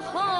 好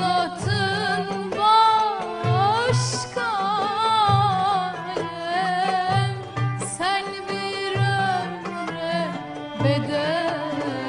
Vuslatın başka Sen bir bedelsin